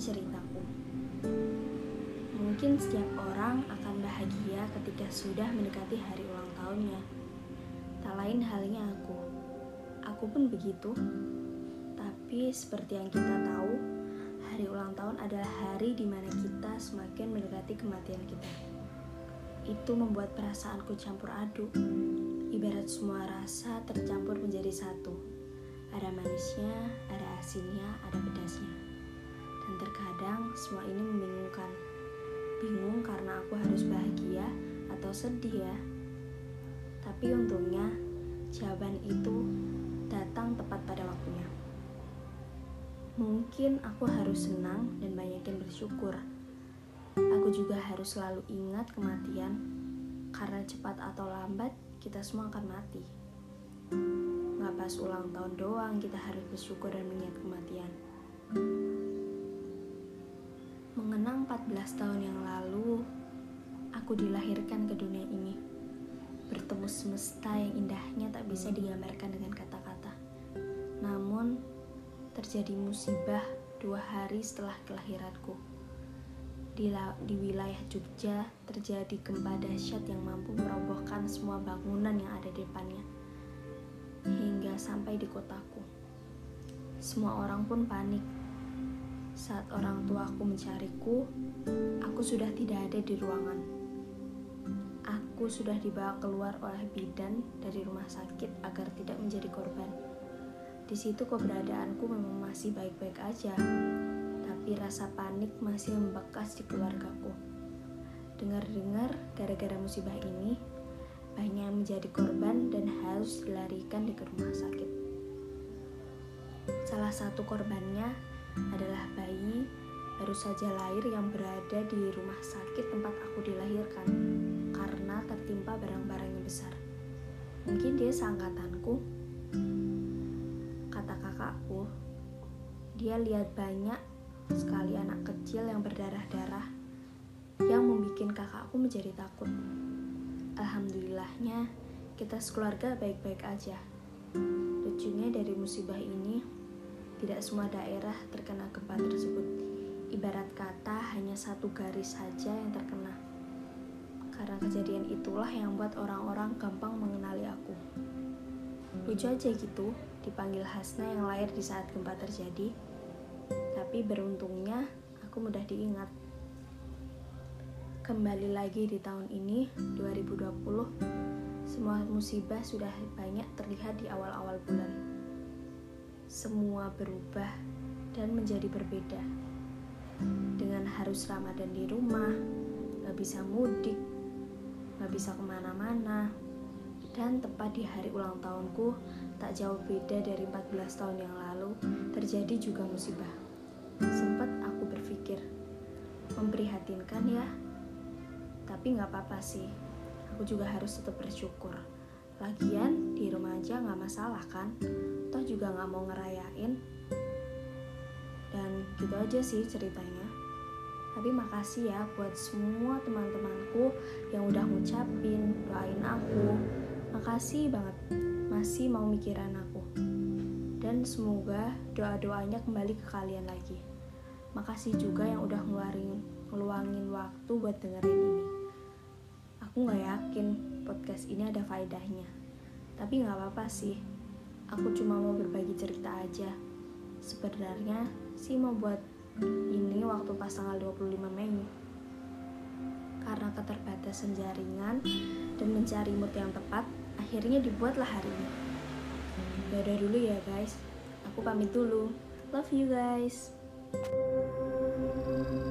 ceritaku. Mungkin setiap orang akan bahagia ketika sudah mendekati hari ulang tahunnya. Tak lain halnya aku. Aku pun begitu. Tapi seperti yang kita tahu, hari ulang tahun adalah hari di mana kita semakin mendekati kematian kita. Itu membuat perasaanku campur aduk. Ibarat semua rasa tercampur menjadi satu. Ada manisnya, ada asinnya, ada pedasnya. Dan terkadang semua ini membingungkan. Bingung karena aku harus bahagia atau sedih ya. Tapi untungnya jawaban itu datang tepat pada waktunya. Mungkin aku harus senang dan banyakin bersyukur. Aku juga harus selalu ingat kematian, karena cepat atau lambat kita semua akan mati. Nggak pas ulang tahun doang kita harus bersyukur dan mengingat kematian. Mengenang 14 tahun yang lalu, aku dilahirkan ke dunia ini. Bertemu semesta yang indahnya tak bisa digambarkan dengan kata-kata. Namun, terjadi musibah dua hari setelah kelahiranku. Di, di wilayah Jogja terjadi gempa dahsyat yang mampu merobohkan semua bangunan yang ada di depannya. Sampai di kotaku. Semua orang pun panik. Saat orang tuaku mencariku, aku sudah tidak ada di ruangan. Aku sudah dibawa keluar oleh bidan dari rumah sakit agar tidak menjadi korban. Di situ keberadaanku memang masih baik-baik aja, tapi rasa panik masih membekas di keluargaku. Dengar-dengar, gara-gara musibah ini, banyak yang menjadi korban dan harus dilarikan di ke rumah. Salah satu korbannya adalah bayi baru saja lahir yang berada di rumah sakit tempat aku dilahirkan karena tertimpa barang-barang yang besar. Mungkin dia seangkatanku. Kata kakakku, dia lihat banyak sekali anak kecil yang berdarah-darah yang membuat kakakku menjadi takut. Alhamdulillahnya, kita sekeluarga baik-baik aja. Lucunya dari musibah ini, tidak semua daerah terkena gempa tersebut. Ibarat kata hanya satu garis saja yang terkena. Karena kejadian itulah yang membuat orang-orang gampang mengenali aku. Lucu aja gitu, dipanggil Hasna yang lahir di saat gempa terjadi. Tapi beruntungnya aku mudah diingat. Kembali lagi di tahun ini, 2020, semua musibah sudah banyak terlihat di awal-awal bulan. Semua berubah dan menjadi berbeda. Dengan harus Ramadan di rumah, gak bisa mudik, gak bisa ke mana-mana, dan tepat di hari ulang tahunku, tak jauh beda dari 14 tahun yang lalu, terjadi juga musibah. Sempat aku berpikir, memprihatinkan ya, tapi nggak apa-apa sih. Aku juga harus tetap bersyukur. Lagian di rumah aja nggak masalah kan? Toh juga nggak mau ngerayain. Dan gitu aja sih ceritanya. Tapi makasih ya buat semua teman-temanku yang udah ngucapin, doain aku. Makasih banget masih mau mikiran aku. Dan semoga doa-doanya kembali ke kalian lagi. Makasih juga yang udah ngeluarin ngeluangin waktu buat dengerin ini. Aku gak yakin podcast ini ada faedahnya. Tapi gak apa-apa sih. Aku cuma mau berbagi cerita aja. Sebenarnya sih mau buat ini waktu pas tanggal 25 Mei. Karena keterbatasan jaringan dan mencari mood yang tepat, akhirnya dibuatlah hari ini. Yaudah dulu ya guys. Aku pamit dulu. Love you guys. thank you